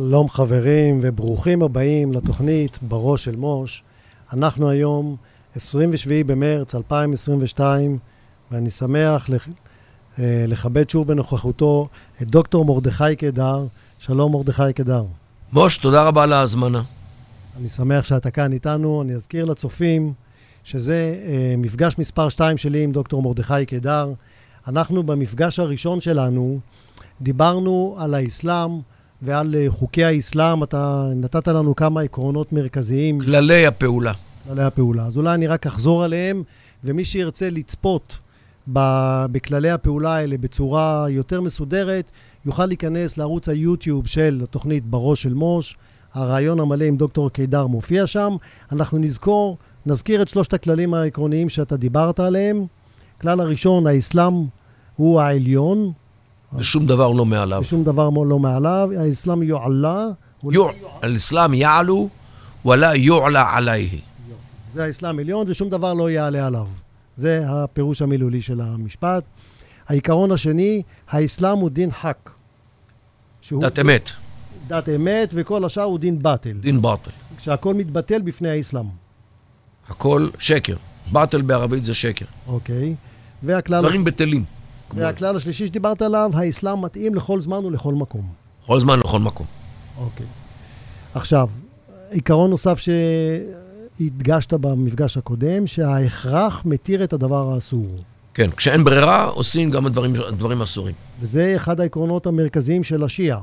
שלום חברים וברוכים הבאים לתוכנית בראש של מוש. אנחנו היום 27 במרץ 2022 ואני שמח לח... אה, לכבד שוב בנוכחותו את דוקטור מרדכי קדר. שלום מרדכי קדר. מוש, תודה רבה על ההזמנה. אני שמח שאתה כאן איתנו. אני אזכיר לצופים שזה אה, מפגש מספר 2 שלי עם דוקטור מרדכי קדר. אנחנו במפגש הראשון שלנו דיברנו על האסלאם ועל אה, חוקי האסלאם. אתה נתת לנו כמה עקרונות מרכזיים. כללי הפעולה. כללי הפעולה. אז אולי אני רק אחזור עליהם, ומי שירצה לצפות בכללי הפעולה האלה בצורה יותר מסודרת, יוכל להיכנס לערוץ היוטיוב של התוכנית בראש של מוש. הרעיון המלא עם דוקטור קידר מופיע שם. אנחנו נזכור, נזכיר את שלושת הכללים העקרוניים שאתה דיברת עליהם. כלל הראשון, האסלאם הוא העליון. ושום דבר לא מעליו. ושום דבר לא מעליו. האסלאם יועלה. האסלאם יעלו ולה יועלה עלייה. זה האסלאם עליון ושום דבר לא יעלה עליו. זה הפירוש המילולי של המשפט. העיקרון השני, האסלאם הוא דין חק. דת אמת. דת אמת, וכל השאר הוא דין באטל. דין באטל. כשהכל מתבטל בפני האסלאם. הכל שקר. באטל בערבית זה שקר. אוקיי. והכלל... דברים בטלים. והכלל השלישי שדיברת עליו, האסלאם מתאים לכל זמן ולכל מקום. לכל זמן ולכל מקום. אוקיי. עכשיו, עיקרון נוסף שהדגשת במפגש הקודם, שההכרח מתיר את הדבר האסור. כן, כשאין ברירה, עושים גם הדברים, הדברים אסורים. וזה אחד העקרונות המרכזיים של השיעה.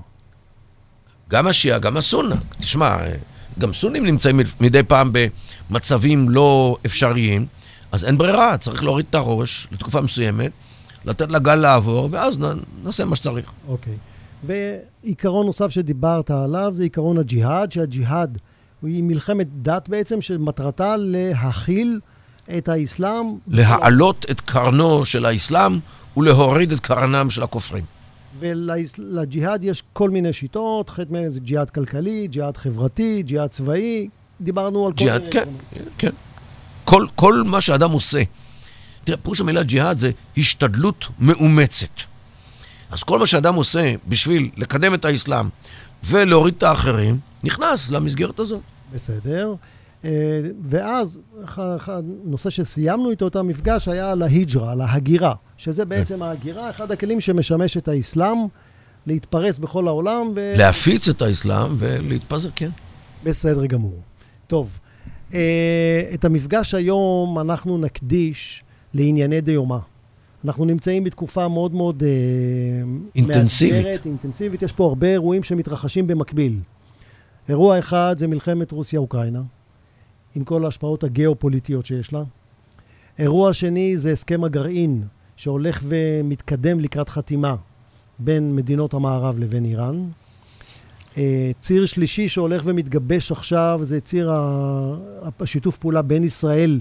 גם השיעה, גם הסונה. תשמע, גם סונים נמצאים מדי פעם במצבים לא אפשריים, אז אין ברירה, צריך להוריד את הראש לתקופה מסוימת, לתת לגל לעבור, ואז נעשה מה שצריך. אוקיי. ועיקרון נוסף שדיברת עליו זה עיקרון הג'יהאד, שהג'יהאד היא מלחמת דת בעצם, שמטרתה להכיל את האסלאם. להעלות את קרנו של האסלאם ולהוריד את קרנם של הכופרים. ולג'יהאד יש כל מיני שיטות, חלק מהן זה ג'יהאד כלכלי, ג'יהאד חברתי, ג'יהאד צבאי, דיברנו על כל ג'יהאד, מיני... כן, כן. כל, כל מה שאדם עושה. תראה, פירוש המילה ג'יהאד זה השתדלות מאומצת. אז כל מה שאדם עושה בשביל לקדם את האסלאם ולהוריד את האחרים, נכנס למסגרת הזאת. בסדר. ואז הנושא שסיימנו איתו את המפגש היה על ההיג'רה, על ההגירה, שזה בעצם ההגירה, אחד הכלים שמשמש את האסלאם להתפרס בכל העולם. ו... להפיץ את האסלאם ולהתפזר, כן. בסדר גמור. טוב, את המפגש היום אנחנו נקדיש לענייני דיומא. אנחנו נמצאים בתקופה מאוד מאוד אינטנסיבית. מאתגרת, אינטנסיבית. יש פה הרבה אירועים שמתרחשים במקביל. אירוע אחד זה מלחמת רוסיה-אוקראינה, עם כל ההשפעות הגיאופוליטיות שיש לה. אירוע שני זה הסכם הגרעין, שהולך ומתקדם לקראת חתימה בין מדינות המערב לבין איראן. ציר שלישי שהולך ומתגבש עכשיו זה ציר השיתוף פעולה בין ישראל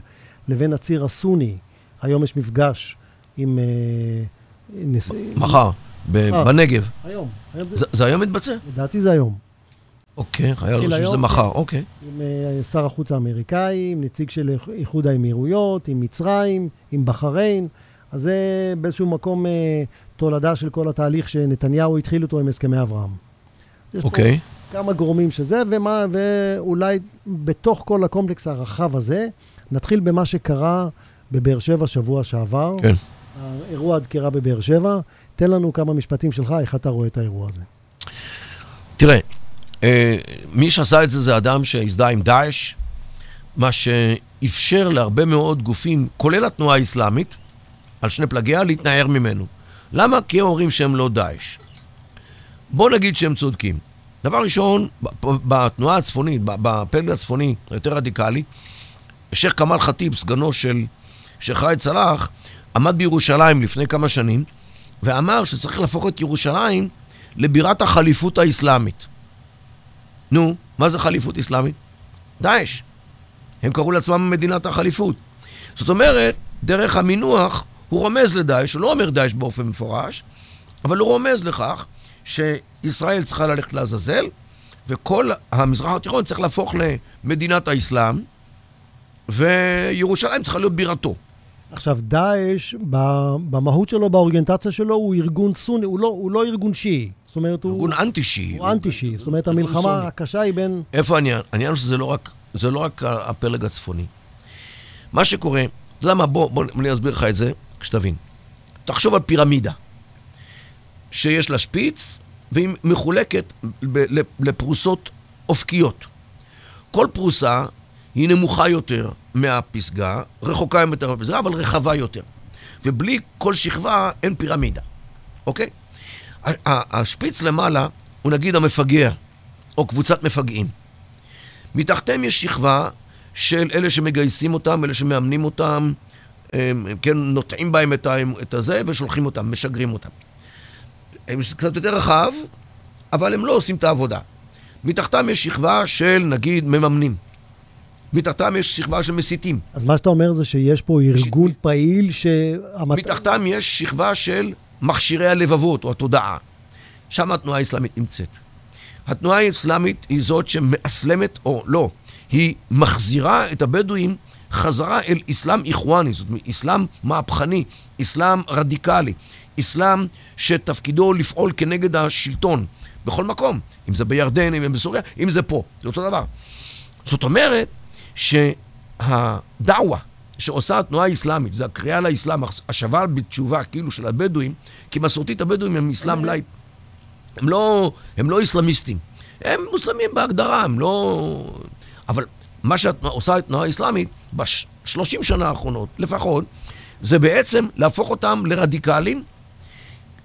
לבין הציר הסוני. היום יש מפגש עם... מחר, בנגב. היום. זה היום מתבצע? לדעתי זה היום. אוקיי, חייל חושב שזה מחר, אוקיי. עם שר החוץ האמריקאי, עם נציג של איחוד האמירויות, עם מצרים, עם בחריין. אז זה באיזשהו מקום תולדה של כל התהליך שנתניהו התחיל אותו עם הסכמי אברהם. יש אוקיי. פה כמה גורמים שזה, ומה, ואולי בתוך כל הקומפלקס הרחב הזה, נתחיל במה שקרה בבאר שבע שבוע שעבר. כן. האירוע הדקירה בבאר שבע. תן לנו כמה משפטים שלך, איך אתה רואה את האירוע הזה. תראה, מי שעשה את זה זה אדם שהזדהה עם דאעש, מה שאפשר להרבה מאוד גופים, כולל התנועה האסלאמית, על שני פלגיה, להתנער ממנו. למה? כי הם אומרים שהם לא דאעש. בוא נגיד שהם צודקים. דבר ראשון, בתנועה הצפונית, בפלג הצפוני, היותר רדיקלי, שייח' כמאל ח'טיב, סגנו של שייח' ראאד סלאח, עמד בירושלים לפני כמה שנים, ואמר שצריך להפוך את ירושלים לבירת החליפות האסלאמית. נו, מה זה חליפות אסלאמית? דאעש. הם קראו לעצמם מדינת החליפות. זאת אומרת, דרך המינוח הוא רומז לדאעש, הוא לא אומר דאעש באופן מפורש, אבל הוא רומז לכך שישראל צריכה ללכת לעזאזל, וכל המזרח התיכון צריך להפוך למדינת האסלאם, וירושלים צריכה להיות בירתו. עכשיו, דאעש, במהות שלו, באוריינטציה שלו, הוא ארגון סוני, הוא לא, הוא לא ארגון שיעי. זאת אומרת, הוא... ארגון אנטי-שיעי. הוא אנטי-שיעי. זאת אומרת, המלחמה סוני. הקשה היא בין... איפה העניין? העניין הוא שזה לא רק, זה לא רק הפלג הצפוני. מה שקורה, אתה יודע מה, בוא, בוא אני אסביר לך את זה, שתבין. תחשוב על פירמידה, שיש לה שפיץ, והיא מחולקת ב- לפרוסות אופקיות. כל פרוסה היא נמוכה יותר מהפסגה, רחוקה יותר מהפסגה, אבל רחבה יותר. ובלי כל שכבה אין פירמידה, אוקיי? השפיץ למעלה הוא נגיד המפגע, או קבוצת מפגעים. מתחתיהם יש שכבה של אלה שמגייסים אותם, אלה שמאמנים אותם, הם, הם כן, נוטעים בהם את, את הזה ושולחים אותם, משגרים אותם. הם קצת יותר רחב, אבל הם לא עושים את העבודה. מתחתם יש שכבה של, נגיד, מממנים. מתחתם יש שכבה של מסיתים. אז מה שאתה אומר זה שיש פה ארגון פעיל שהמת... מתחתם יש שכבה של מכשירי הלבבות או התודעה. שם התנועה האסלאמית נמצאת. התנועה האסלאמית היא זאת שמאסלמת, או לא, היא מחזירה את הבדואים חזרה אל אסלאם איחואני, זאת אומרת, אסלאם מהפכני, אסלאם רדיקלי, אסלאם שתפקידו לפעול כנגד השלטון בכל מקום, אם זה בירדן, אם זה בסוריה, אם זה פה, זה אותו דבר. זאת אומרת שהדעווה שעושה התנועה האסלאמית, זה הקריאה לאסלאם, השבה בתשובה כאילו של הבדואים, כי מסורתית הבדואים הם אסלאם לייט. הם לא, הם לא אסלאמיסטים. הם מוסלמים בהגדרה, הם לא... אבל מה שעושה התנועה האסלאמית בשלושים שנה האחרונות, לפחות, זה בעצם להפוך אותם לרדיקלים,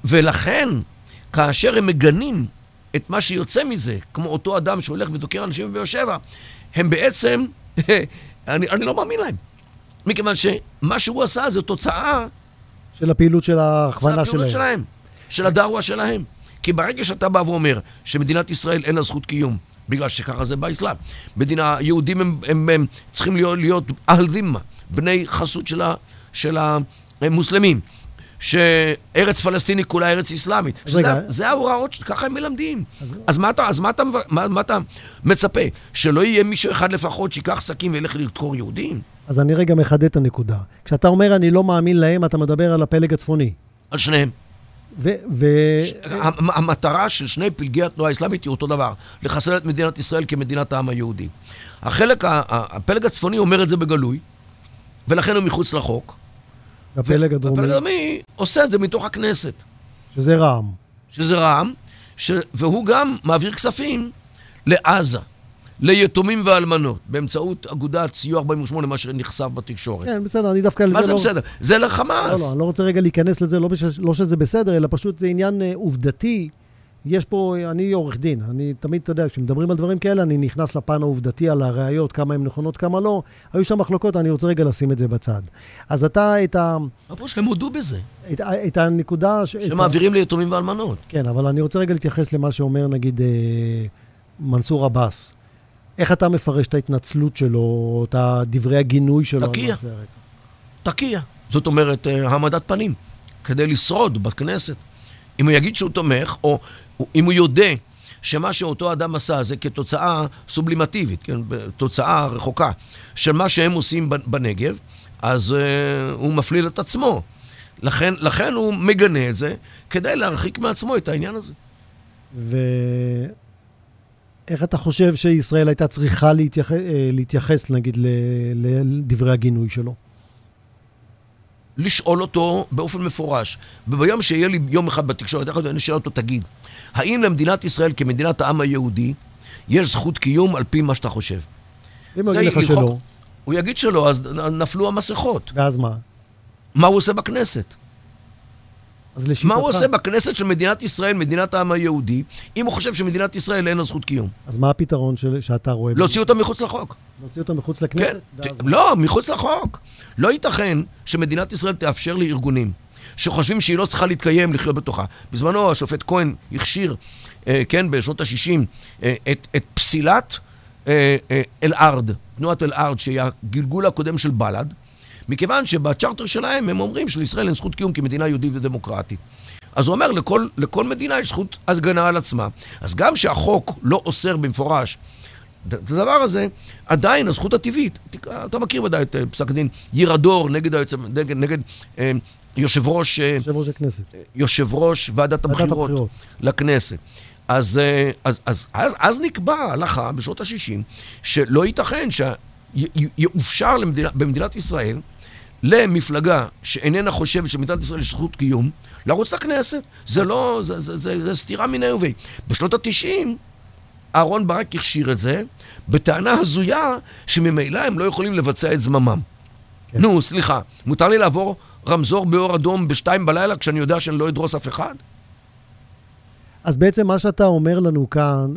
ולכן, כאשר הם מגנים את מה שיוצא מזה, כמו אותו אדם שהולך ודוקר אנשים בבאר שבע, הם בעצם, אני, אני לא מאמין להם. מכיוון שמה שהוא עשה זה תוצאה של הפעילות של ההכוונה של שלהם. שלהם, של הדאווה שלהם. כי ברגע שאתה בא ואומר שמדינת ישראל אין לה זכות קיום, בגלל שככה זה באסלאם, מדינה, יהודים הם, הם, הם צריכים להיות, להיות אהל בני חסות של, ה, של המוסלמים, שארץ פלסטינית כולה ארץ אסלאמית. שזה. זה ההוראות, ככה הם מלמדים. אז- אז, מה אתה, אז מה, אתה, מה, מה אתה מצפה? שלא יהיה מישהו אחד לפחות שייקח שקים וילך לדקור יהודים? אז אני רגע מחדד את הנקודה. כשאתה אומר אני לא מאמין להם, אתה מדבר על הפלג הצפוני. על שניהם. ו... ו... המ- המטרה של שני פלגי התנועה האסלאמית היא אותו דבר, לחסל את מדינת ישראל כמדינת העם היהודי. החלק, הפלג הצפוני אומר את זה בגלוי, ולכן הוא מחוץ לחוק. והפלג הדרומי, הפלג הדרומי עושה את זה מתוך הכנסת, שזה רע"מ. שזה רע"מ, ש... והוא גם מעביר כספים לעזה, ליתומים ואלמנות, באמצעות אגודת סיוע 48, מה שנחשף בתקשורת. כן, בסדר, אני דווקא מה זה לא... בסדר? זה לא, לחמאס. לא, אני לא רוצה רגע להיכנס לזה, לא, בש... לא שזה בסדר, אלא פשוט זה עניין אה, עובדתי. יש פה, אני עורך דין, אני תמיד, אתה יודע, כשמדברים על דברים כאלה, אני נכנס לפן העובדתי על הראיות, כמה הן נכונות, כמה לא. היו שם מחלוקות, אני רוצה רגע לשים את זה בצד. אז אתה, את, ה... מה פה שהם הודו בזה? את. את הנקודה... ש... את ה- שמעבירים ליתומים ואלמנות. כן, אבל אני רוצה רגע להתייחס למה שאומר, נגיד, אה, מנסור עבאס. איך אתה מפרש את ההתנצלות שלו, את דברי הגינוי שלו? תקיע. תקיע. זאת אומרת, אה, העמדת פנים, כדי לשרוד בכנסת. אם הוא יגיד שהוא תומך, או אם הוא יודה שמה שאותו אדם עשה זה כתוצאה סובלימטיבית, כן, תוצאה רחוקה של מה שהם עושים בנ- בנגב, אז uh, הוא מפליל את עצמו. לכן, לכן הוא מגנה את זה, כדי להרחיק מעצמו את העניין הזה. ואיך אתה חושב שישראל הייתה צריכה להתייחס, להתייחס נגיד, לדברי הגינוי שלו? לשאול אותו באופן מפורש. וביום שיהיה לי יום אחד בתקשורת, אני אשאל אותו, תגיד, האם למדינת ישראל כמדינת העם היהודי יש זכות קיום על פי מה שאתה חושב? אם הוא יגיד לך שלא, הוא יגיד שלא, אז נפלו המסכות. ואז מה? מה הוא עושה בכנסת? אז לשיטתך... מה הוא עושה בכנסת של מדינת ישראל, מדינת העם היהודי, אם הוא חושב שמדינת ישראל אין לה זכות קיום? אז מה הפתרון של... שאתה רואה? להוציא אותה מחוץ לחוק. להוציא אותו מחוץ כן, לכנסת? ת- ואז? לא, מחוץ לחוק. לא ייתכן שמדינת ישראל תאפשר לארגונים שחושבים שהיא לא צריכה להתקיים, לחיות בתוכה. בזמנו השופט כהן הכשיר, אה, כן, בשנות ה-60, אה, את, את פסילת אה, אה, אל-ארד, תנועת אל-ארד, שהיא הגלגול הקודם של בל"ד, מכיוון שבצ'רטר שלהם הם אומרים שלישראל אין זכות קיום כמדינה יהודית ודמוקרטית. אז הוא אומר, לכל, לכל מדינה יש זכות הגנה על עצמה. אז גם שהחוק לא אוסר במפורש את הדבר הזה, עדיין הזכות הטבעית, אתה מכיר ודאי את אה, פסק הדין ירדור נגד, היועץ, נגד, נגד אה, יושב ראש, אה, יושב ראש הכנסת. יושב ראש ועדת הבחירות הבחירות. לכנסת. אז, אה, אז, אז, אז, אז נקבע הלכה בשנות ה-60 שלא ייתכן שיאופשר למדינה, במדינת ישראל למפלגה שאיננה חושבת שמדינת ישראל יש זכות קיום, לרוץ לכנסת. זה לא, זה, זה, זה, זה סתירה מיניה וביה. בשנות ה-90 אהרן ברק הכשיר את זה, בטענה הזויה שממילא הם לא יכולים לבצע את זממם. כן. נו, סליחה, מותר לי לעבור רמזור באור אדום בשתיים בלילה כשאני יודע שאני לא אדרוס אף אחד? אז בעצם מה שאתה אומר לנו כאן,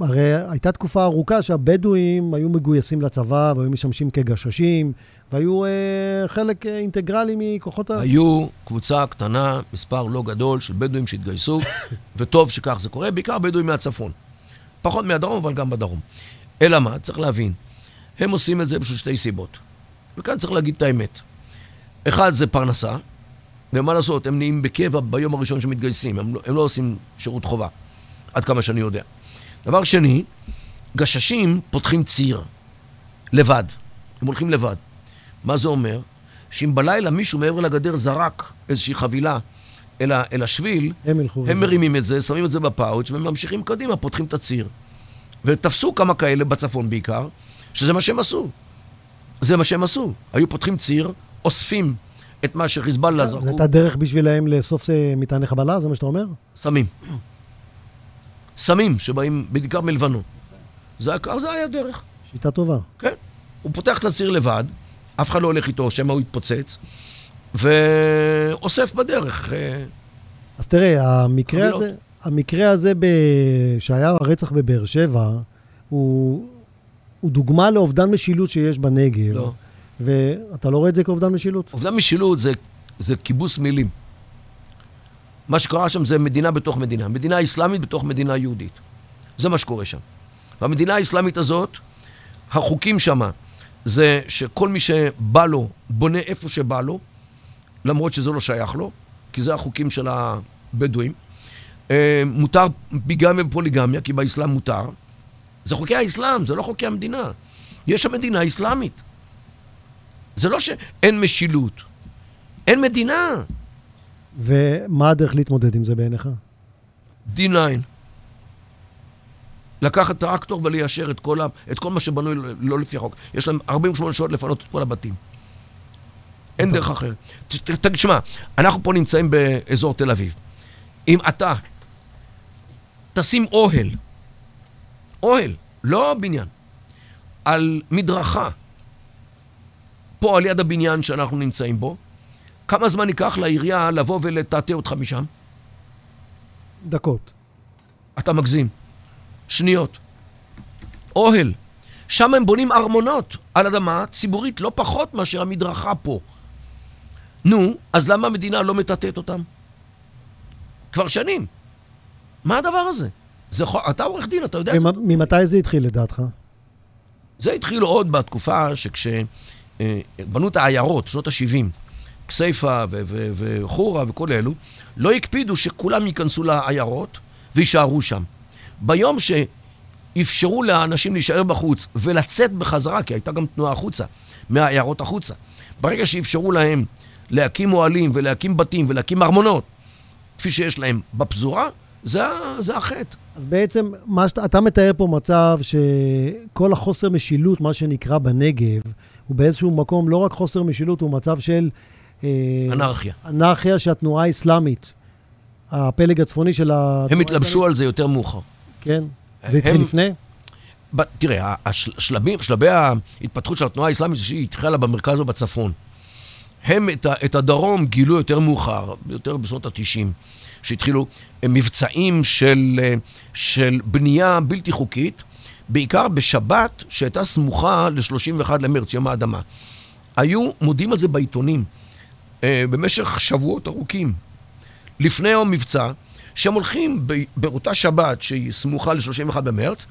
הרי הייתה תקופה ארוכה שהבדואים היו מגויסים לצבא והיו משמשים כגששים, והיו אה, חלק אה, אינטגרלי מכוחות ה... היו קבוצה קטנה, מספר לא גדול של בדואים שהתגייסו, וטוב שכך זה קורה, בעיקר בדואים מהצפון. פחות מהדרום, אבל גם בדרום. אלא מה? צריך להבין, הם עושים את זה בשביל שתי סיבות. וכאן צריך להגיד את האמת. אחד זה פרנסה, ומה לעשות, הם נהיים בקבע ביום הראשון שמתגייסים, הם לא, הם לא עושים שירות חובה, עד כמה שאני יודע. דבר שני, גששים פותחים ציר, לבד. הם הולכים לבד. מה זה אומר? שאם בלילה מישהו מעבר לגדר זרק איזושהי חבילה אל, ה, אל השביל, הם. הם מרימים את זה, שמים את זה בפאוץ' וממשיכים קדימה, פותחים את הציר. ותפסו כמה כאלה בצפון בעיקר, שזה מה שהם עשו. זה מה שהם עשו. היו פותחים ציר, אוספים את מה שחיזבאללה זו זרקו, הייתה דרך בשבילהם לאסוף אה, מטעני חבלה, זה מה שאתה אומר? סמים. סמים שבאים בעיקר מלבנון. זה, זה היה דרך, שיטה טובה. כן. הוא פותח את הציר לבד, אף אחד לא הולך איתו, שמא הוא יתפוצץ, ואוסף בדרך. אה, אז תראה, המקרה חבילות. הזה, המקרה הזה ב... שהיה הרצח בבאר שבע, הוא, הוא דוגמה לאובדן משילות שיש בנגב. לא. ואתה לא רואה את זה כאובדן משילות? אובדן משילות זה, זה כיבוס מילים. מה שקרה שם זה מדינה בתוך מדינה. מדינה אסלאמית בתוך מדינה יהודית. זה מה שקורה שם. והמדינה האסלאמית הזאת, החוקים שמה זה שכל מי שבא לו, בונה איפה שבא לו, למרות שזה לא שייך לו, כי זה החוקים של הבדואים. אה, מותר ביגמיה ופוליגמיה, כי באסלאם מותר. זה חוקי האסלאם, זה לא חוקי המדינה. יש שם מדינה אסלאמית. זה לא שאין משילות, אין מדינה. ומה הדרך להתמודד עם זה בעיניך? D9. לקחת טרקטור וליישר את כל, ה, את כל מה שבנוי לא- לא לפי החוק. יש להם 48 שעות לפנות את כל הבתים. אין דרך אחרת. ת- ת- תגיד, שמע, אנחנו פה נמצאים באזור תל אביב. אם אתה תשים אוהל, אוהל, לא בניין, על מדרכה, פה על יד הבניין שאנחנו נמצאים בו, כמה זמן ייקח לעירייה לבוא ולטאטא אותך משם? דקות. אתה מגזים. שניות. אוהל. שם הם בונים ארמונות על אדמה ציבורית לא פחות מאשר המדרכה פה. נו, אז למה המדינה לא מטאטאת אותם? כבר שנים. מה הדבר הזה? זה. אתה עורך דין, אתה יודע. ממתי זה התחיל לדעתך? זה התחיל עוד בתקופה שכשבנו את העיירות, שנות ה-70, כסייפה וחורה וכל אלו, לא הקפידו שכולם ייכנסו לעיירות ויישארו שם. ביום שאפשרו לאנשים להישאר בחוץ ולצאת בחזרה, כי הייתה גם תנועה החוצה, מהעיירות החוצה, ברגע שאפשרו להם להקים אוהלים ולהקים בתים ולהקים ארמונות, כפי שיש להם בפזורה, זה, זה החטא. אז בעצם, מה שאתה, אתה מתאר פה מצב שכל החוסר משילות, מה שנקרא בנגב, הוא באיזשהו מקום לא רק חוסר משילות, הוא מצב של... אה, אנרכיה. אנרכיה שהתנועה האסלאמית, הפלג הצפוני של התנועה הם התלבשו על זה יותר מאוחר. כן. זה התחיל הם- לפני? ב- תראה, השלבים, שלבי ההתפתחות של התנועה האסלאמית שהיא התחילה במרכז ובצפון. הם את, ה, את הדרום גילו יותר מאוחר, יותר בשנות ה-90, שהתחילו מבצעים של, של בנייה בלתי חוקית, בעיקר בשבת שהייתה סמוכה ל-31 למרץ, יום האדמה. היו מודיעים על זה בעיתונים אה, במשך שבועות ארוכים, לפני יום מבצע, שהם הולכים באותה שבת שהיא סמוכה ל-31 במרץ,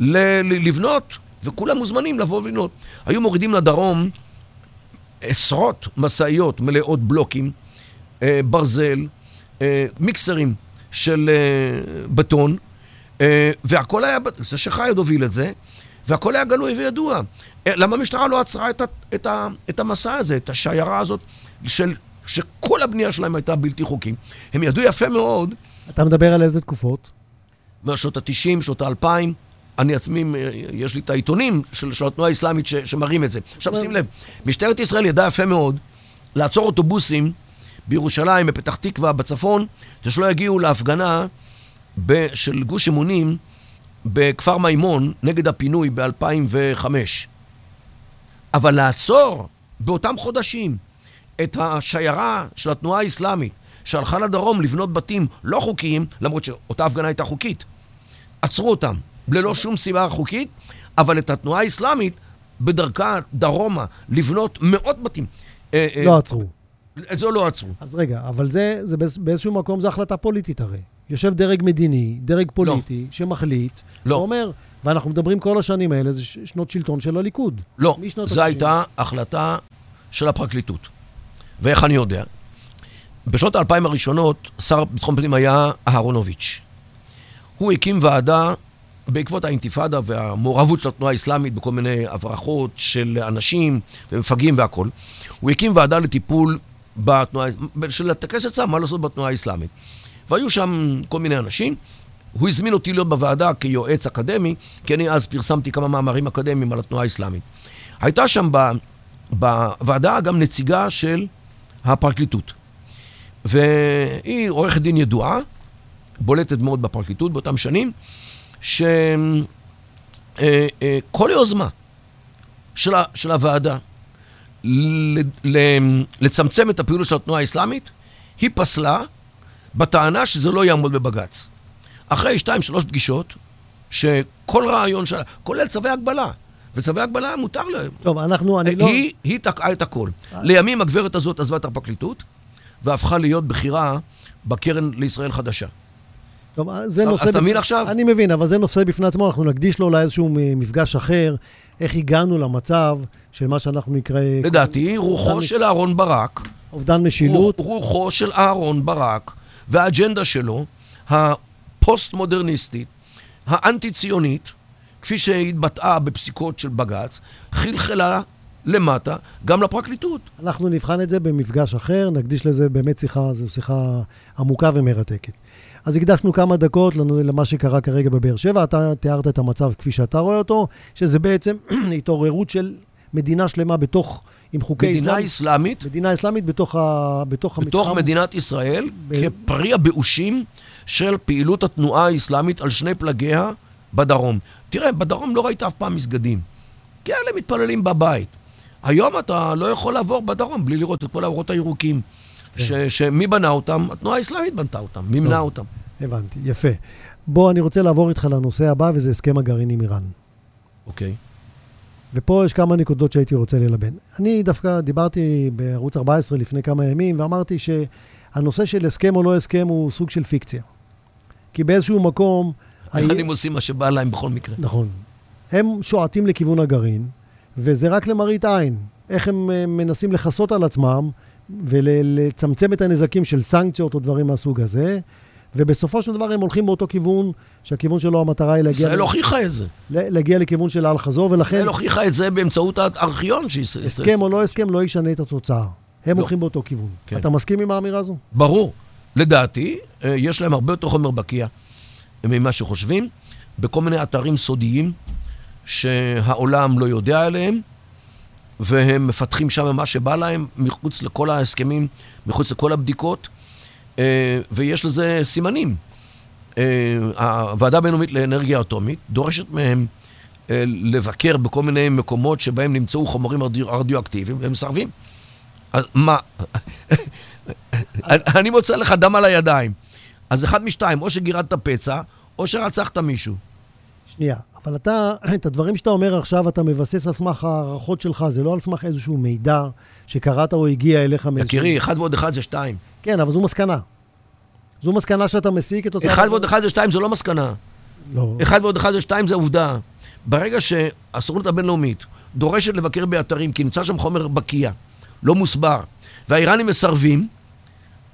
לבנות, וכולם מוזמנים לבוא ולבנות. היו מורידים לדרום עשרות משאיות מלאות בלוקים, אה, ברזל, אה, מיקסרים של אה, בטון, אה, והכל היה, זה שחייד הוביל את זה, והכל היה גלוי וידוע. אה, למה המשטרה לא עצרה את, ה, את, ה, את המסע הזה, את השיירה הזאת של שכל הבנייה שלהם הייתה בלתי חוקית. הם ידעו יפה מאוד... אתה מדבר על איזה תקופות? מהשנות ה-90, שנות ה-2000. אני עצמי, יש לי את העיתונים של, של התנועה האסלאמית ש, שמראים את זה. עכשיו שים לב, משטרת ישראל ידעה יפה מאוד לעצור אוטובוסים בירושלים, בפתח תקווה, בצפון, שלא יגיעו להפגנה ב, של גוש אמונים בכפר מימון נגד הפינוי ב-2005. אבל לעצור באותם חודשים את השיירה של התנועה האסלאמית שהלכה לדרום לבנות בתים לא חוקיים, למרות שאותה הפגנה הייתה חוקית, עצרו אותם ללא שום סיבה חוקית, אבל את התנועה האסלאמית בדרכה דרומה לבנות מאות בתים. אה, אה, לא עצרו. את זה לא עצרו. אז רגע, אבל זה, זה באיזשהו מקום זו החלטה פוליטית הרי. יושב דרג מדיני, דרג פוליטי, לא. שמחליט, לא. ואומר, ואנחנו מדברים כל השנים האלה, זה שנות שלטון של הליכוד. לא, זו הייתה החלטה של הפרקליטות. ואיך אני יודע? בשנות האלפיים הראשונות, שר ביטחון פנים היה אהרונוביץ'. הוא הקים ועדה בעקבות האינתיפאדה והמעורבות של התנועה האסלאמית בכל מיני הברחות של אנשים ומפגעים והכול. הוא הקים ועדה לטיפול בתנועה, של הטקס עצה, מה לעשות בתנועה האסלאמית. והיו שם כל מיני אנשים. הוא הזמין אותי להיות בוועדה כיועץ אקדמי, כי אני אז פרסמתי כמה מאמרים אקדמיים על התנועה האסלאמית. הייתה שם בוועדה גם נציגה של הפרקליטות. והיא עורכת דין ידועה, בולטת מאוד בפרקליטות באותם שנים, שכל אה, אה, יוזמה של, של הוועדה לצמצם את הפעילות של התנועה האסלאמית, היא פסלה בטענה שזה לא יעמוד בבג"ץ. אחרי שתיים, שלוש פגישות, שכל רעיון שלה, כולל צווי הגבלה, וצווי הגבלה מותר להם. טוב, אנחנו, אני לא... היא, היא תקעה את הכל. לימים הגברת הזאת עזבה את הפרקליטות, והפכה להיות בכירה בקרן לישראל חדשה. טוב, זה נושא... אז אתה מבין עכשיו? אני מבין, אבל זה נושא בפני עצמו, אנחנו נקדיש לו אולי איזשהו מפגש אחר, איך הגענו למצב של מה שאנחנו נקרא... לדעתי, רוחו של אהרון ברק... אובדן משילות. רוחו של אהרון ברק והאג'נדה שלו, הפוסט-מודרניסטית, האנטי-ציונית, כפי שהתבטאה בפסיקות של בג"ץ, חלחלה למטה, גם לפרקליטות. אנחנו נבחן את זה במפגש אחר, נקדיש לזה באמת שיחה, זו שיחה עמוקה ומרתקת. אז הקדשנו כמה דקות למה שקרה כרגע בבאר שבע. אתה תיארת את המצב כפי שאתה רואה אותו, שזה בעצם התעוררות של מדינה שלמה בתוך, עם חוקי מדינה אסלאם. מדינה אסלאמית. מדינה אסלאמית בתוך, ה, בתוך המתחם. בתוך מדינת ישראל, ב... כפרי הבאושים של פעילות התנועה האסלאמית על שני פלגיה בדרום. תראה, בדרום לא ראית אף פעם מסגדים. כי אלה מתפללים בבית. היום אתה לא יכול לעבור בדרום בלי לראות את כל האורות הירוקים. שמי בנה אותם? התנועה האסלאמית בנתה אותם, מימנה אותם. הבנתי, יפה. בוא, אני רוצה לעבור איתך לנושא הבא, וזה הסכם הגרעין עם איראן. אוקיי. ופה יש כמה נקודות שהייתי רוצה ללבן. אני דווקא דיברתי בערוץ 14 לפני כמה ימים, ואמרתי שהנושא של הסכם או לא הסכם הוא סוג של פיקציה. כי באיזשהו מקום... האיראנים עושים מה שבא להם בכל מקרה. נכון. הם שועטים לכיוון הגרעין, וזה רק למראית עין. איך הם אה, מנסים לכסות על עצמם ולצמצם את הנזקים של סנקציות או דברים מהסוג הזה. ובסופו של דבר הם הולכים באותו כיוון, שהכיוון שלו המטרה היא להגיע... ישראל הוכיחה את זה. להגיע לכיוון של אל-חזור, ולכן... ישראל הוכיחה את זה באמצעות הארכיון. שישראל... הסכם או לא הסכם לא ישנה את התוצאה. הם לא. הולכים באותו כיוון. כן. אתה מסכים עם האמירה הזו? ברור. לדעתי, אה, יש להם הרבה יותר חומר בקיע ממה שחושבים, בכל מיני אתרים סודיים שהעולם לא יודע עליהם. והם מפתחים שם מה שבא להם, מחוץ לכל ההסכמים, מחוץ לכל הבדיקות, אה, ויש לזה סימנים. אה, הוועדה הבינלאומית לאנרגיה אטומית דורשת מהם אה, לבקר בכל מיני מקומות שבהם נמצאו חומרים רדיואקטיביים, והם מסרבים. אז מה? אני מוצא לך דם על הידיים. אז אחד משתיים, או שגירדת פצע, או שרצחת מישהו. שנייה, אבל אתה, את הדברים שאתה אומר עכשיו, אתה מבסס על סמך ההערכות שלך, זה לא על סמך איזשהו מידע שקראת או הגיע אליך מאיזשהו... יקירי, אחד ועוד אחד זה שתיים. כן, אבל זו מסקנה. זו מסקנה שאתה מסיק כתוצאה... אחד ועוד אחד זה שתיים זה לא מסקנה. לא. אחד ועוד אחד זה שתיים זה עובדה. ברגע שהסוכנות הבינלאומית דורשת לבקר באתרים, כי נמצא שם חומר בקיע, לא מוסבר, והאיראנים מסרבים,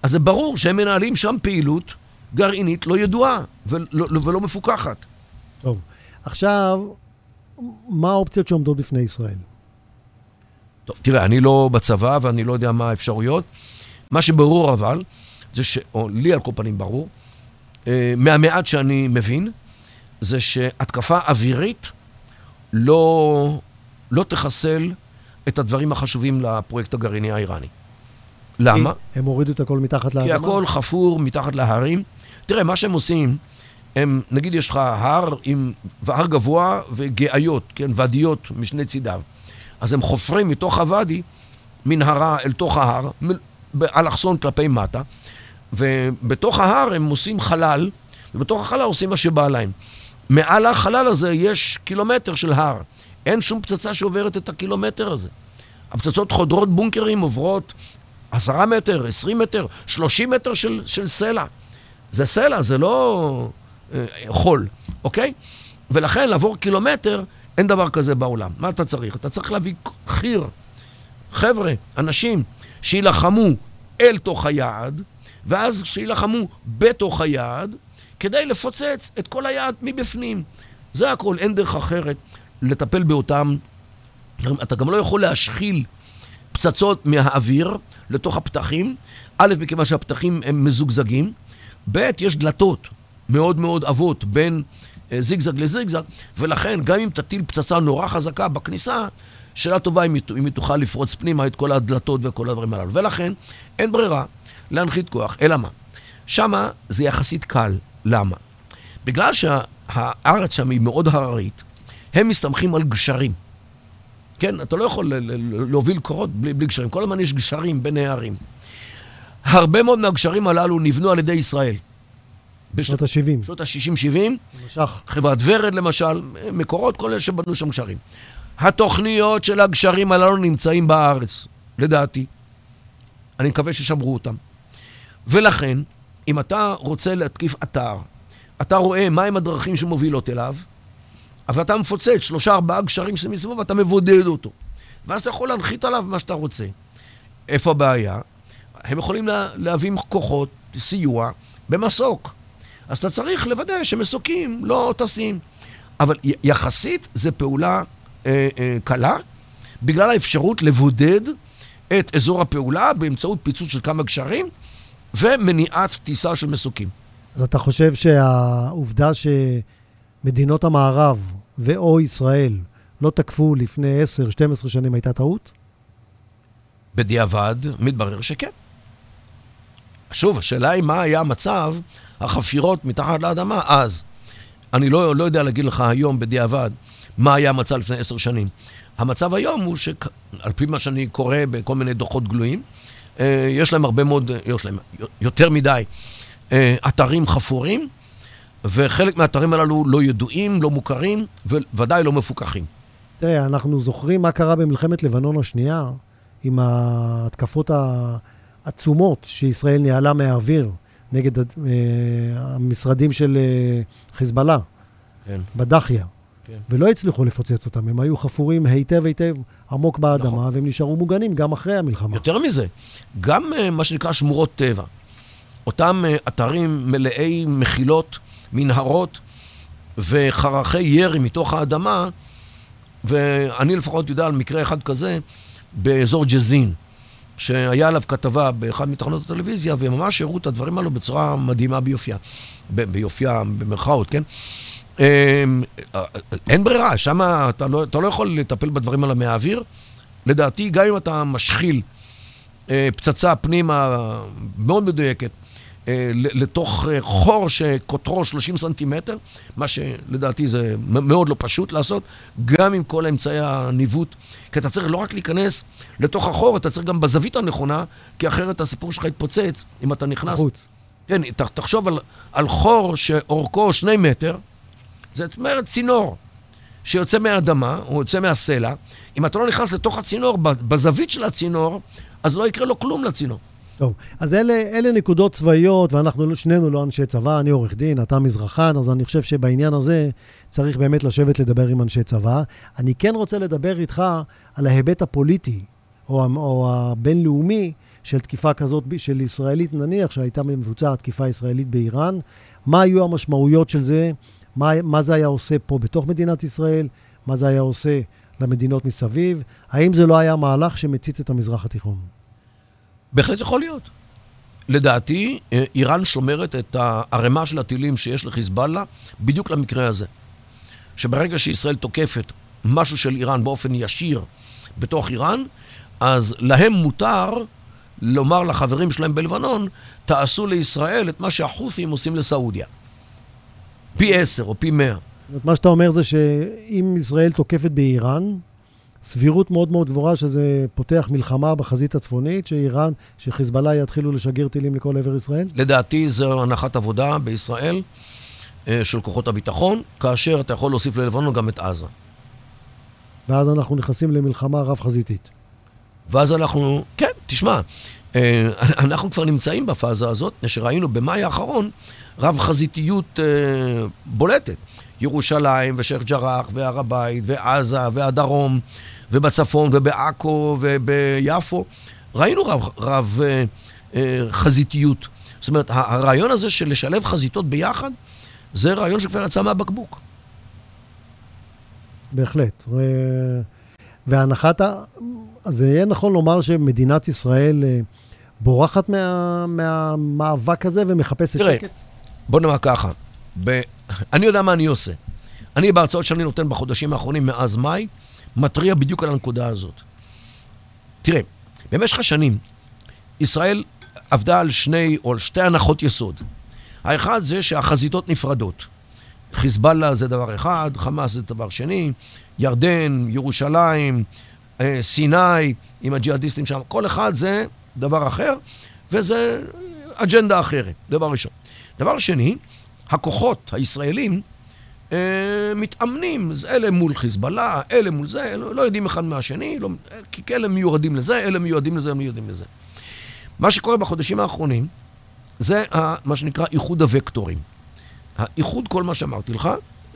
אז זה ברור שהם מנהלים שם פעילות גרעינית לא ידועה ולא, ולא מפוקחת. טוב. עכשיו, מה האופציות שעומדות בפני ישראל? טוב, תראה, אני לא בצבא ואני לא יודע מה האפשרויות. מה שברור אבל, זה ש... או לי על כל פנים ברור, אה, מהמעט שאני מבין, זה שהתקפה אווירית לא, לא תחסל את הדברים החשובים לפרויקט הגרעיני האיראני. למה? הם הורידו את הכל מתחת לאדמה? כי הכל חפור מתחת להרים. תראה, מה שהם עושים, הם, נגיד יש לך הר עם, הר גבוה וגאיות, כן, ואדיות משני צידיו. אז הם חופרים מתוך הוואדי מנהרה אל תוך ההר, באלכסון כלפי מטה, ובתוך ההר הם עושים חלל, ובתוך החלל עושים מה שבא להם. מעל החלל הזה יש קילומטר של הר. אין שום פצצה שעוברת את הקילומטר הזה. הפצצות חודרות בונקרים, עוברות עשרה מטר, עשרים מטר, שלושים מטר של, של סלע. זה סלע, זה לא חול, אוקיי? ולכן לעבור קילומטר, אין דבר כזה בעולם. מה אתה צריך? אתה צריך להביא חי"ר, חבר'ה, אנשים, שיילחמו אל תוך היעד, ואז שיילחמו בתוך היעד, כדי לפוצץ את כל היעד מבפנים. זה הכל, אין דרך אחרת לטפל באותם... אתה גם לא יכול להשחיל פצצות מהאוויר לתוך הפתחים. א', מכיוון שהפתחים הם מזוגזגים. ב', יש דלתות מאוד מאוד עבות בין אה, זיגזג לזיגזג, ולכן גם אם תטיל פצצה נורא חזקה בכניסה, שאלה טובה אם היא תוכל לפרוץ פנימה את כל הדלתות וכל הדברים הללו. ולכן אין ברירה להנחית כוח, אלא מה? שמה זה יחסית קל. למה? בגלל שהארץ שם היא מאוד הררית, הם מסתמכים על גשרים. כן, אתה לא יכול להוביל קורות בלי, בלי גשרים. כל הזמן יש גשרים בין הערים. הרבה מאוד מהגשרים הללו נבנו על ידי ישראל. בשנות ה-70. בשנות ה-60-70. משך. חברת ורד למשל, מקורות, כל אלה שבנו שם גשרים. התוכניות של הגשרים הללו נמצאים בארץ, לדעתי. אני מקווה ששמרו אותם. ולכן, אם אתה רוצה להתקיף אתר, אתה רואה מהם הדרכים שמובילות אליו, אבל אתה מפוצץ שלושה ארבעה גשרים שמסביבו ואתה מבודד אותו. ואז אתה יכול להנחית עליו מה שאתה רוצה. איפה הבעיה? הם יכולים לה, להביא כוחות, סיוע, במסוק. אז אתה צריך לוודא שמסוקים לא טסים. אבל יחסית זו פעולה אה, אה, קלה, בגלל האפשרות לבודד את אזור הפעולה באמצעות פיצוץ של כמה גשרים ומניעת טיסה של מסוקים. אז אתה חושב שהעובדה שמדינות המערב ו/או ישראל לא תקפו לפני 10-12 שנים הייתה טעות? בדיעבד מתברר שכן. שוב, השאלה היא מה היה מצב החפירות מתחת לאדמה אז. אני לא, לא יודע להגיד לך היום בדיעבד מה היה המצב לפני עשר שנים. המצב היום הוא שעל פי מה שאני קורא בכל מיני דוחות גלויים, אה, יש להם הרבה מאוד, יש להם יותר מדי אה, אתרים חפורים, וחלק מהאתרים הללו לא ידועים, לא מוכרים, וודאי לא מפוקחים. תראה, אנחנו זוכרים מה קרה במלחמת לבנון השנייה, עם ההתקפות העצומות שישראל ניהלה מהאוויר נגד אה, המשרדים של חיזבאללה, כן. בדחיה. כן. ולא הצליחו לפוצץ אותם, הם היו חפורים היטב היטב עמוק באדמה, נכון. והם נשארו מוגנים גם אחרי המלחמה. יותר מזה, גם uh, מה שנקרא שמורות טבע, אותם uh, אתרים מלאי מחילות, מנהרות וחרכי ירי מתוך האדמה, ואני לפחות יודע על מקרה אחד כזה באזור ג'זין, שהיה עליו כתבה באחד מתחנות הטלוויזיה, וממש הראו את הדברים האלו בצורה מדהימה ביופייה, ביופייה במרכאות, כן? אמ, אין ברירה, שם אתה לא, אתה לא יכול לטפל בדברים האלה מהאוויר. לדעתי, גם אם אתה משחיל אה, פצצה פנימה מאוד מדויקת, אה, לתוך אה, חור שקוטרו 30 סנטימטר, מה שלדעתי זה מאוד לא פשוט לעשות, גם עם כל אמצעי הניווט. כי אתה צריך לא רק להיכנס לתוך החור, אתה צריך גם בזווית הנכונה, כי אחרת הסיפור שלך יתפוצץ אם אתה נכנס... חוץ. כן, תחשוב על, על חור שאורכו שני מטר, זאת אומרת צינור שיוצא מהאדמה, או יוצא מהסלע. אם אתה לא נכנס לתוך הצינור, בזווית של הצינור, אז לא יקרה לו כלום לצינור. טוב, אז אלה, אלה נקודות צבאיות, ואנחנו לא, שנינו לא אנשי צבא, אני עורך דין, אתה מזרחן, אז אני חושב שבעניין הזה צריך באמת לשבת לדבר עם אנשי צבא. אני כן רוצה לדבר איתך על ההיבט הפוליטי, או, או הבינלאומי, של תקיפה כזאת של ישראלית, נניח שהייתה מבוצעת תקיפה ישראלית באיראן, מה היו המשמעויות של זה מה, מה זה היה עושה פה בתוך מדינת ישראל, מה זה היה עושה למדינות מסביב, האם זה לא היה מהלך שמצית את המזרח התיכון? בהחלט יכול להיות. לדעתי, אה, איראן שומרת את הערימה של הטילים שיש לחיזבאללה בדיוק למקרה הזה. שברגע שישראל תוקפת משהו של איראן באופן ישיר בתוך איראן, אז להם מותר לומר לחברים שלהם בלבנון, תעשו לישראל את מה שהחות'ים עושים לסעודיה. פי עשר או פי מאה. מה שאתה אומר זה שאם ישראל תוקפת באיראן, סבירות מאוד מאוד גבוהה שזה פותח מלחמה בחזית הצפונית, שאיראן, שחיזבאללה יתחילו לשגר טילים לכל עבר ישראל? לדעתי זו הנחת עבודה בישראל אה, של כוחות הביטחון, כאשר אתה יכול להוסיף ללבנון גם את עזה. ואז אנחנו נכנסים למלחמה רב-חזיתית. ואז אנחנו, כן, תשמע, אה, אנחנו כבר נמצאים בפאזה הזאת, שראינו במאי האחרון רב-חזיתיות אה, בולטת. ירושלים ושייח' ג'ראח והר הבית ועזה והדרום ובצפון ובעכו וביפו. ראינו רב, רב אה, אה, חזיתיות. זאת אומרת, הרעיון הזה של לשלב חזיתות ביחד, זה רעיון שכבר יצא מהבקבוק. בהחלט. והנחת ה... אז זה יהיה נכון לומר שמדינת ישראל אה, בורחת מה... מהמאבק הזה ומחפשת תראה, שקט? בוא נאמר ככה. אני יודע מה אני עושה. אני בהרצאות שאני נותן בחודשים האחרונים, מאז מאי, מתריע בדיוק על הנקודה הזאת. תראה, במשך השנים, ישראל עבדה על שני, או על שתי הנחות יסוד. האחד זה שהחזיתות נפרדות. חיזבאללה זה דבר אחד, חמאס זה דבר שני, ירדן, ירושלים, אה, סיני, עם הג'יהאדיסטים שם, כל אחד זה דבר אחר, וזה אג'נדה אחרת, דבר ראשון. דבר שני, הכוחות הישראלים אה, מתאמנים, אלה מול חיזבאללה, אלה מול זה, אלה, לא יודעים אחד מהשני, לא, כי אלה מיועדים לזה, אלה מיועדים לזה, הם מיועדים לזה. מה שקורה בחודשים האחרונים, זה מה שנקרא איחוד הוקטורים. האיחוד כל מה שאמרתי לך,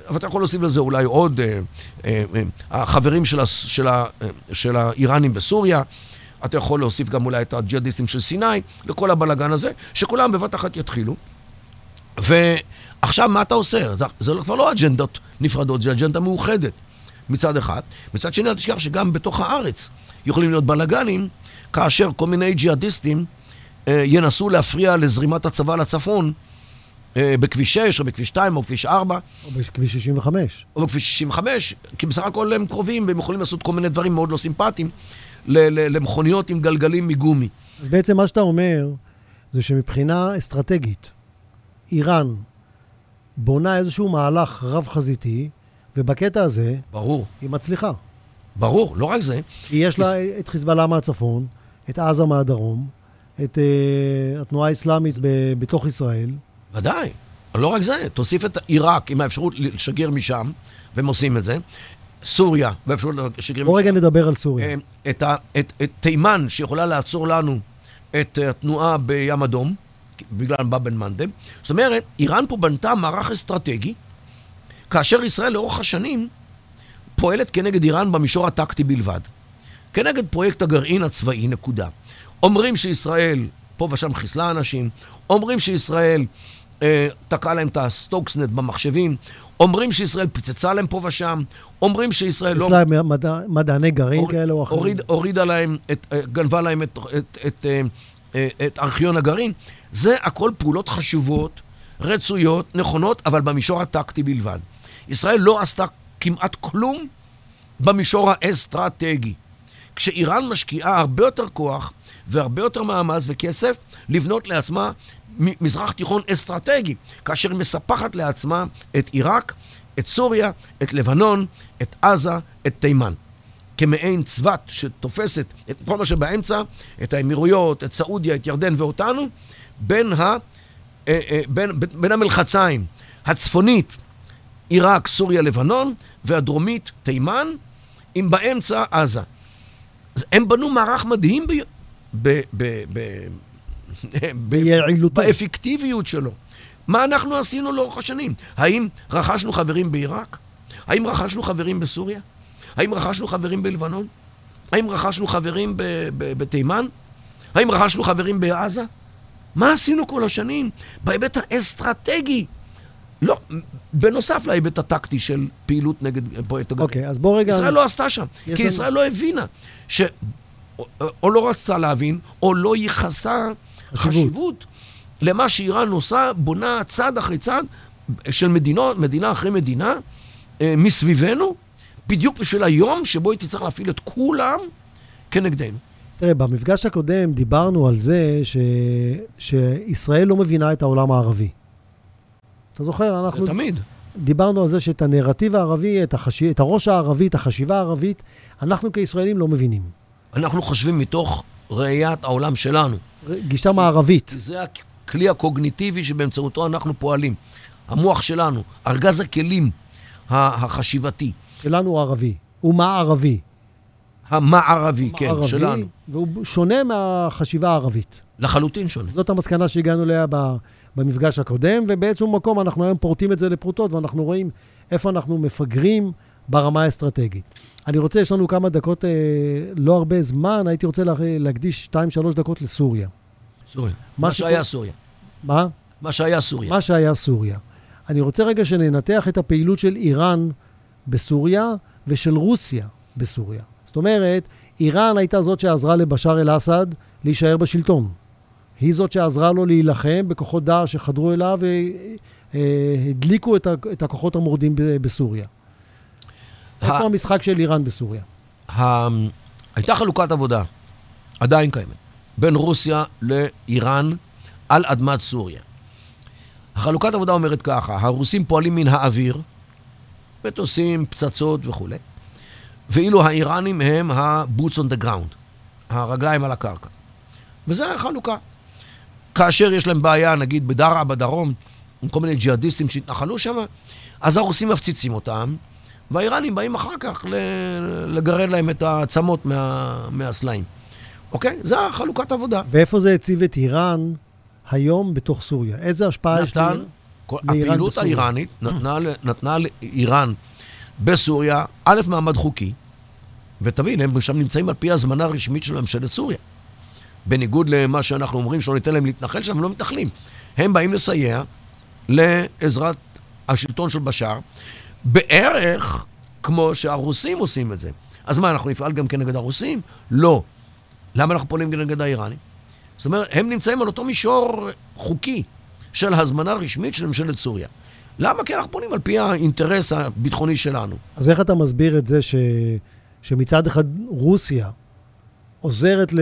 אבל אתה יכול להוסיף לזה אולי עוד אה, אה, אה, החברים של, הס, של, ה, אה, של האיראנים בסוריה, אתה יכול להוסיף גם אולי את הג'יהאדיסטים של סיני, לכל הבלגן הזה, שכולם בבת אחת יתחילו. ועכשיו מה אתה עושה? זה, זה כבר לא אג'נדות נפרדות, זה אג'נדה מאוחדת מצד אחד. מצד שני, אל תשכח שגם בתוך הארץ יכולים להיות בלגנים, כאשר כל מיני ג'יהאדיסטים אה, ינסו להפריע לזרימת הצבא לצפון. אה, בכביש 6, או בכביש 2, או בכביש 4. או בכביש 65. או בכביש 65, כי בסך הכל הם קרובים, והם יכולים לעשות כל מיני דברים מאוד לא סימפטיים למכוניות עם גלגלים מגומי. אז בעצם מה שאתה אומר, זה שמבחינה אסטרטגית, איראן בונה איזשהו מהלך רב-חזיתי, ובקטע הזה... ברור. היא מצליחה. ברור, לא רק זה. כי יש לה את חיזבאללה מהצפון, את עזה מהדרום, את uh, התנועה האסלאמית ב- בתוך ישראל. ודאי. לא רק זה, תוסיף את עיראק עם האפשרות לשגר משם, והם עושים את זה. סוריה, באפשרות לשגר משם. בוא רגע נדבר על סוריה. אה, את, ה, את, את תימן, שיכולה לעצור לנו את התנועה בים אדום, בגלל בא בן מנדל. זאת אומרת, איראן פה בנתה מערך אסטרטגי, כאשר ישראל לאורך השנים פועלת כנגד איראן במישור הטקטי בלבד. כנגד פרויקט הגרעין הצבאי, נקודה. אומרים שישראל פה ושם חיסלה אנשים, אומרים שישראל אה, תקעה להם את הסטוקסנט במחשבים, אומרים שישראל פיצצה להם פה ושם, אומרים שישראל לא... חיסלה מדע, מדעני גרעין הוריד, כאלה או אחרים. הוריד, הורידה להם, את, אה, גנבה להם את, את, את, את, אה, את ארכיון הגרעין. זה הכל פעולות חשובות, רצויות, נכונות, אבל במישור הטקטי בלבד. ישראל לא עשתה כמעט כלום במישור האסטרטגי. כשאיראן משקיעה הרבה יותר כוח והרבה יותר מאמץ וכסף לבנות לעצמה מזרח תיכון אסטרטגי, כאשר היא מספחת לעצמה את עיראק, את סוריה, את לבנון, את עזה, את תימן. כמעין צבת שתופסת את כל מה שבאמצע, את האמירויות, את סעודיה, את ירדן ואותנו, בין, ה, אה, אה, בין, בין המלחציים, הצפונית, עיראק, סוריה, לבנון, והדרומית, תימן, עם באמצע עזה. אז הם בנו מערך מדהים ב... ב, ב, ב ביעילותו. באפקטיביות שלו. מה אנחנו עשינו לאורך השנים? האם רכשנו חברים בעיראק? האם רכשנו חברים בסוריה? האם רכשנו חברים בלבנון? האם רכשנו חברים בתימן? האם רכשנו חברים בעזה? מה עשינו כל השנים בהיבט האסטרטגי? לא, בנוסף להיבט הטקטי של פעילות נגד פרויקט הגרעין. אוקיי, okay, אז בוא רגע... ישראל לא עשתה שם, כי לנו... ישראל לא הבינה, ש... או לא רצתה להבין, או לא ייחסה חשיבות. חשיבות למה שאיראן עושה, בונה צעד אחרי צעד של מדינות, מדינה אחרי מדינה, אה, מסביבנו, בדיוק בשביל היום שבו היא תצטרך להפעיל את כולם כנגדנו. תראה, במפגש הקודם דיברנו על זה ש... שישראל לא מבינה את העולם הערבי. אתה זוכר? אנחנו זה תמיד. דיברנו על זה שאת הנרטיב הערבי, את, החש... את הראש הערבי, את החשיבה הערבית, אנחנו כישראלים לא מבינים. אנחנו חושבים מתוך ראיית העולם שלנו. גישה מערבית. זה הכלי הקוגניטיבי שבאמצעותו אנחנו פועלים. המוח שלנו, ארגז הכלים החשיבתי. שלנו הוא ערבי. הוא מערבי. המערבי, כן, מערבי, שלנו. והוא שונה מהחשיבה הערבית. לחלוטין שונה. זאת המסקנה שהגענו אליה ב- במפגש הקודם, ובאיזשהו מקום אנחנו היום פורטים את זה לפרוטות, ואנחנו רואים איפה אנחנו מפגרים ברמה האסטרטגית. אני רוצה, יש לנו כמה דקות, אה, לא הרבה זמן, הייתי רוצה לה, להקדיש 2-3 דקות לסוריה. סוריה. מה מה שקורה- שהיה סוריה. מה? מה שהיה סוריה. מה שהיה סוריה. אני רוצה רגע שננתח את הפעילות של איראן בסוריה ושל רוסיה בסוריה. זאת אומרת, איראן הייתה זאת שעזרה לבשאר אל-אסד להישאר בשלטון. היא זאת שעזרה לו להילחם בכוחות דאעש שחדרו אליו והדליקו את, ה- את הכוחות המורדים בסוריה. איפה המשחק של איראן בסוריה? הייתה חלוקת עבודה, עדיין קיימת, בין רוסיה לאיראן על אדמת סוריה. החלוקת עבודה אומרת ככה, הרוסים פועלים מן האוויר, מטוסים, פצצות וכולי, ואילו האיראנים הם ה-boots on the ground, הרגליים על הקרקע. וזה החלוקה. כאשר יש להם בעיה, נגיד בדרעה בדרום, עם כל מיני ג'יהאדיסטים שהתנחלו שם, אז הרוסים מפציצים אותם, והאיראנים באים אחר כך לגרד להם את העצמות מה, מהסלעים. אוקיי? זה החלוקת עבודה. ואיפה זה הציב את איראן היום בתוך סוריה? איזה השפעה יש נתן? כל, לאיראן הפעילות בסוריה. האיראנית נתנה, ל- נתנה לאיראן בסוריה, א', מעמד חוקי, ותבין, הם שם נמצאים על פי הזמנה הרשמית של ממשלת סוריה. בניגוד למה שאנחנו אומרים, שלא ניתן להם להתנחל שם, הם לא מתנחלים. הם באים לסייע לעזרת השלטון של בשאר, בערך כמו שהרוסים עושים את זה. אז מה, אנחנו נפעל גם כנגד הרוסים? לא. למה אנחנו פועלים כנגד האיראנים? זאת אומרת, הם נמצאים על אותו מישור חוקי של הזמנה רשמית של ממשלת סוריה. למה? כי אנחנו פועלים על פי האינטרס הביטחוני שלנו. אז איך אתה מסביר את זה ש... שמצד אחד רוסיה עוזרת.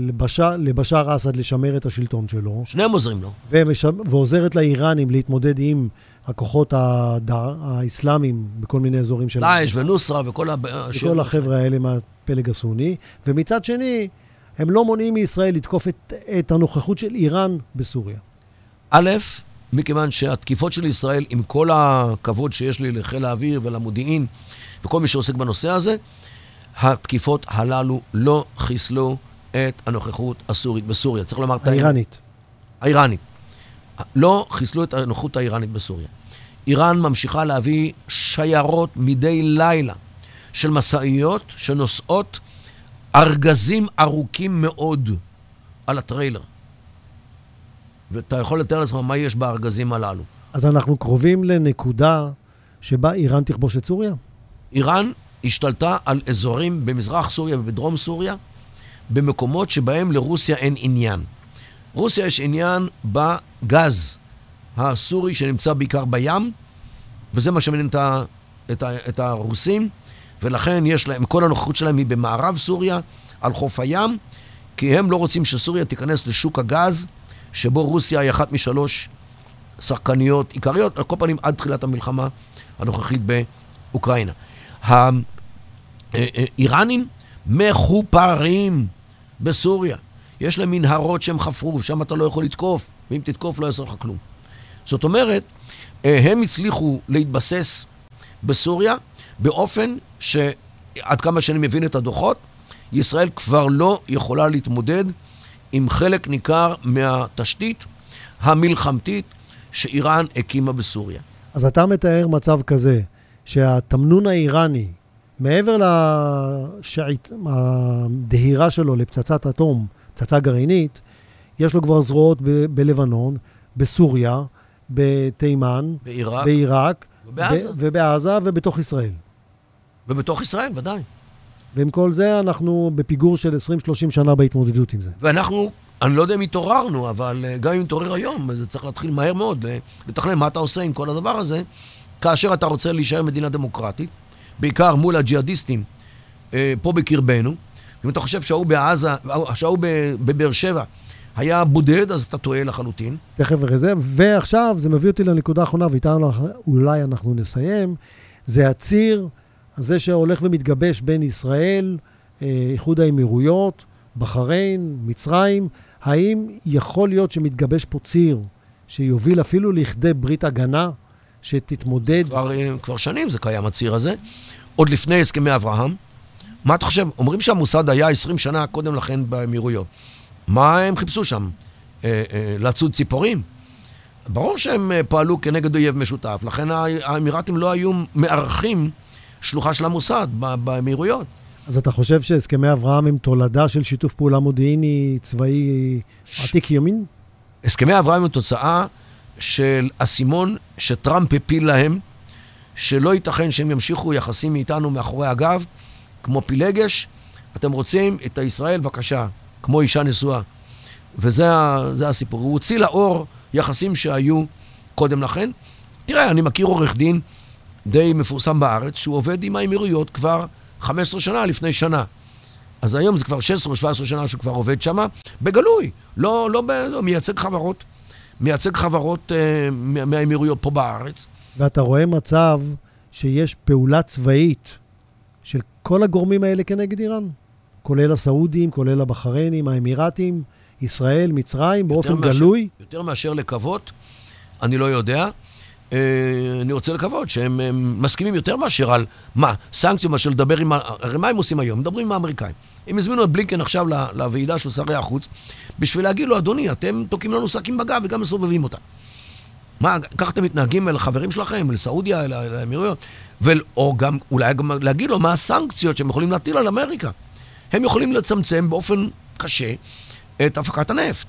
לבשאר, לבשאר אסד לשמר את השלטון שלו, שניהם עוזרים לו. ומש... ועוזרת לאיראנים להתמודד עם הכוחות הד... האסלאמיים בכל מיני אזורים של... דאעש ונוסרה וכל ה... וכל החבר'ה האלה מהפלג הסוני, ומצד שני, הם לא מונעים מישראל לתקוף את, את הנוכחות של איראן בסוריה. א', מכיוון שהתקיפות של ישראל, עם כל הכבוד שיש לי לחיל האוויר ולמודיעין וכל מי שעוסק בנושא הזה, התקיפות הללו לא חיסלו את הנוכחות הסורית בסוריה. צריך לומר את. האיראנית. האיראנית. לא חיסלו את הנוכחות האיראנית בסוריה. איראן ממשיכה להביא שיירות מדי לילה של משאיות שנושאות ארגזים ארוכים מאוד על הטריילר. ואתה יכול לתאר לעצמך מה יש בארגזים הללו. אז אנחנו קרובים לנקודה שבה איראן תכבוש את סוריה? איראן השתלטה על אזורים במזרח סוריה ובדרום סוריה, במקומות שבהם לרוסיה אין עניין. רוסיה יש עניין בגז הסורי שנמצא בעיקר בים, וזה מה שמעניין את, ה, את, ה, את הרוסים, ולכן יש להם, כל הנוכחות שלהם היא במערב סוריה, על חוף הים, כי הם לא רוצים שסוריה תיכנס לשוק הגז, שבו רוסיה היא אחת משלוש שחקניות עיקריות, על כל פנים עד תחילת המלחמה הנוכחית באוקראינה. האיראנים מחופרים בסוריה. יש להם מנהרות שהם חפרו, שם אתה לא יכול לתקוף, ואם תתקוף לא יעזור לך כלום. זאת אומרת, הם הצליחו להתבסס בסוריה באופן שעד כמה שאני מבין את הדוחות, ישראל כבר לא יכולה להתמודד עם חלק ניכר מהתשתית המלחמתית שאיראן הקימה בסוריה. אז אתה מתאר מצב כזה, שהתמנון האיראני, מעבר לדהירה שלו לפצצת אטום, פצצה גרעינית, יש לו כבר זרועות ב- בלבנון, בסוריה, בתימן, בעיראק בעיראק, ובעזה. ב- ובעזה ובתוך ישראל. ובתוך ישראל, ודאי. ועם כל זה אנחנו בפיגור של 20-30 שנה בהתמודדות עם זה. ואנחנו, אני לא יודע אם התעוררנו, אבל אה, גם אם נתעורר היום, זה צריך להתחיל מהר מאוד אה, לתכנן מה אתה עושה עם כל הדבר הזה, כאשר אתה רוצה להישאר מדינה דמוקרטית, בעיקר מול הג'יהאדיסטים אה, פה בקרבנו. אם אתה חושב שההוא בעזה, שההוא בבאר שבע היה בודד, אז אתה טועה לחלוטין. תכף וזה, ועכשיו זה מביא אותי לנקודה האחרונה, ואיתה אולי אנחנו נסיים, זה הציר הזה שהולך ומתגבש בין ישראל, איחוד האמירויות, בחריין, מצרים, האם יכול להיות שמתגבש פה ציר שיוביל אפילו לכדי ברית הגנה, שתתמודד... כבר, כבר שנים זה קיים, הציר הזה. עוד לפני הסכמי אברהם. מה אתה חושב? אומרים שהמוסד היה 20 שנה קודם לכן באמירויות. מה הם חיפשו שם? אה, אה, לצוד ציפורים? ברור שהם אה, פעלו כנגד אויב משותף, לכן האמירתים לא היו מארחים שלוחה של המוסד באמירויות. אז אתה חושב שהסכמי אברהם הם תולדה של שיתוף פעולה מודיעיני צבאי ש... עתיק ימין? הסכמי אברהם הם תוצאה של אסימון שטראמפ הפיל להם, שלא ייתכן שהם ימשיכו יחסים מאיתנו מאחורי הגב, כמו פילגש. אתם רוצים את הישראל, בבקשה, כמו אישה נשואה. וזה הסיפור. הוא הוציא לאור יחסים שהיו קודם לכן. תראה, אני מכיר עורך דין די מפורסם בארץ, שהוא עובד עם האמירויות כבר 15 שנה לפני שנה. אז היום זה כבר 16 או 17 שנה שהוא כבר עובד שם, בגלוי, לא, לא, לא מייצג חברות, מייצג חברות אה, מהאמירויות פה בארץ. ואתה רואה מצב שיש פעולה צבאית של כל הגורמים האלה כנגד איראן, כולל הסעודים, כולל הבחריינים, האמירתים, ישראל, מצרים, באופן מאשר, גלוי? יותר מאשר לקוות, אני לא יודע. אה, אני רוצה לקוות שהם מסכימים יותר מאשר על מה, סנקציות מאשר לדבר עם... הרי מה הם עושים היום? מדברים עם האמריקאים. הם הזמינו את בלינקן עכשיו לוועידה של שרי החוץ בשביל להגיד לו, אדוני, אתם תוקעים לנו שקים בגב וגם מסובבים אותה. מה, ככה אתם מתנהגים אל החברים שלכם, אל סעודיה, אל האמירויות? או גם, אולי גם להגיד לו מה הסנקציות שהם יכולים להטיל על אמריקה. הם יכולים לצמצם באופן קשה את הפקת הנפט.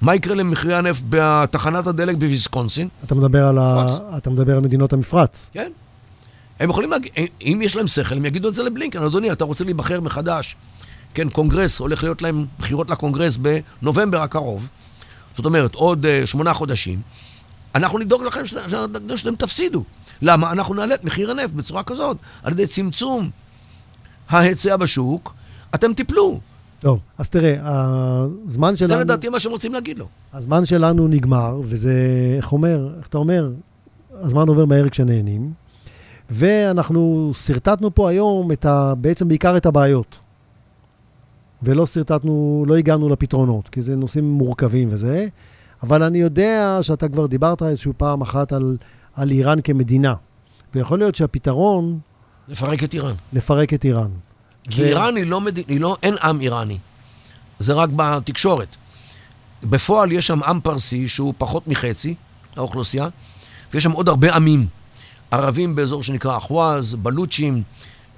מה יקרה למחירי הנפט בתחנת הדלק בוויסקונסין? אתה מדבר על, ה... אתה מדבר על מדינות המפרץ. כן. הם יכולים להגיד, אם יש להם שכל, הם יגידו את זה לבלינקן, אדוני, אתה רוצה להיבחר מחדש. כן, קונגרס, הולך להיות להם בחירות לקונגרס בנובמבר הקרוב. זאת אומרת, עוד אה, שמונה חודשים. אנחנו נדאוג לכם שאתם, שאתם תפסידו. למה? אנחנו נעלה את מחיר הנפט בצורה כזאת, על ידי צמצום ההיצע בשוק, אתם תיפלו. טוב, אז תראה, הזמן שלנו... זה לדעתי מה שהם רוצים להגיד לו. הזמן שלנו נגמר, וזה, איך אומר, איך אתה אומר, הזמן עובר מהר כשנהנים, ואנחנו שרטטנו פה היום את ה, בעצם בעיקר את הבעיות. ולא שרטטנו, לא הגענו לפתרונות, כי זה נושאים מורכבים וזה, אבל אני יודע שאתה כבר דיברת איזשהו פעם אחת על, על איראן כמדינה, ויכול להיות שהפתרון... לפרק את איראן. לפרק את איראן. כי ו... איראן היא לא, מד... היא לא, אין עם איראני. זה רק בתקשורת. בפועל יש שם עם פרסי שהוא פחות מחצי, האוכלוסייה, ויש שם עוד הרבה עמים. ערבים באזור שנקרא אחווז, בלוצ'ים,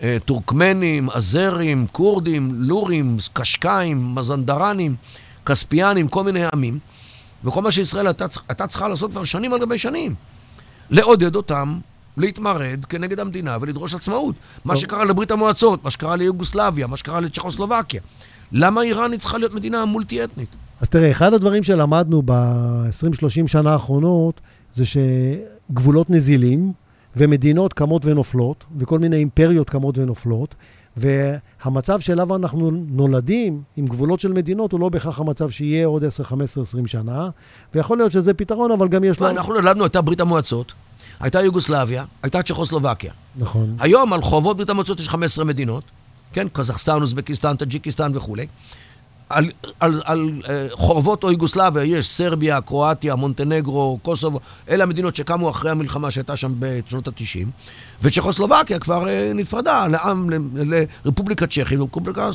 אה, טורקמנים, אזרים, כורדים, לורים, קשקאים, מזנדרנים, כספיאנים, כל מיני עמים. וכל מה שישראל הייתה צריכה לעשות כבר שנים על גבי שנים. לעודד אותם להתמרד כנגד המדינה ולדרוש עצמאות. מה שקרה לברית המועצות, מה שקרה ליוגוסלביה, מה שקרה לצ'כוסלובקיה. למה איראן צריכה להיות מדינה מולטי-אתנית? אז תראה, אחד הדברים שלמדנו ב-20-30 שנה האחרונות, זה שגבולות נזילים, ומדינות קמות ונופלות, וכל מיני אימפריות קמות ונופלות, והמצב שאליו אנחנו נולדים, עם גבולות של מדינות, הוא לא בהכרח המצב שיהיה עוד 10, 15, 20 שנה, ויכול להיות שזה פתרון, אבל גם יש לו... אנחנו נולדנו, הייתה ברית המועצות, הייתה יוגוסלביה, הייתה צ'כוסלובקיה. נכון. היום על חורבות ברית המועצות יש 15 מדינות, כן? קזחסטן, אוזבקיסטן, טאג'יקיסטן וכולי. על, על, על אה, חורבות או יוגוסלביה יש סרביה, קרואטיה, מונטנגרו, קוסובו, אלה המדינות שקמו אחרי המלחמה שהייתה שם בשנות ה-90, וצ'כוסלובקיה כבר אה, נפרדה לעם, לרפובליקה צ'כית ורפובליקה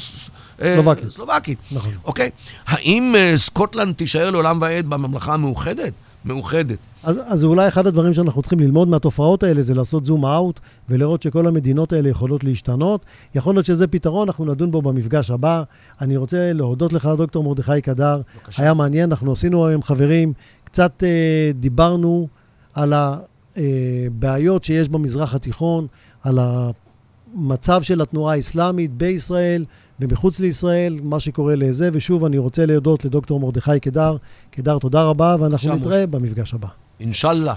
uh, סלובקית. נכון. אוקיי? האם uh, סקוטלנד תישאר לעולם ועד בממלכה המאוחדת? מאוחדת. אז, אז אולי אחד הדברים שאנחנו צריכים ללמוד מהתופעות האלה זה לעשות זום אאוט ולראות שכל המדינות האלה יכולות להשתנות. יכול להיות שזה פתרון, אנחנו נדון בו במפגש הבא. אני רוצה להודות לך, דוקטור מרדכי קדר. בבקשה. היה מעניין, אנחנו עשינו היום, חברים, קצת אה, דיברנו על הבעיות אה, שיש במזרח התיכון, על המצב של התנועה האסלאמית בישראל ומחוץ לישראל, מה שקורה לזה, ושוב, אני רוצה להודות לדוקטור מרדכי קדר. קדר, תודה רבה, ואנחנו נתראה במפגש הבא. אינשאללה.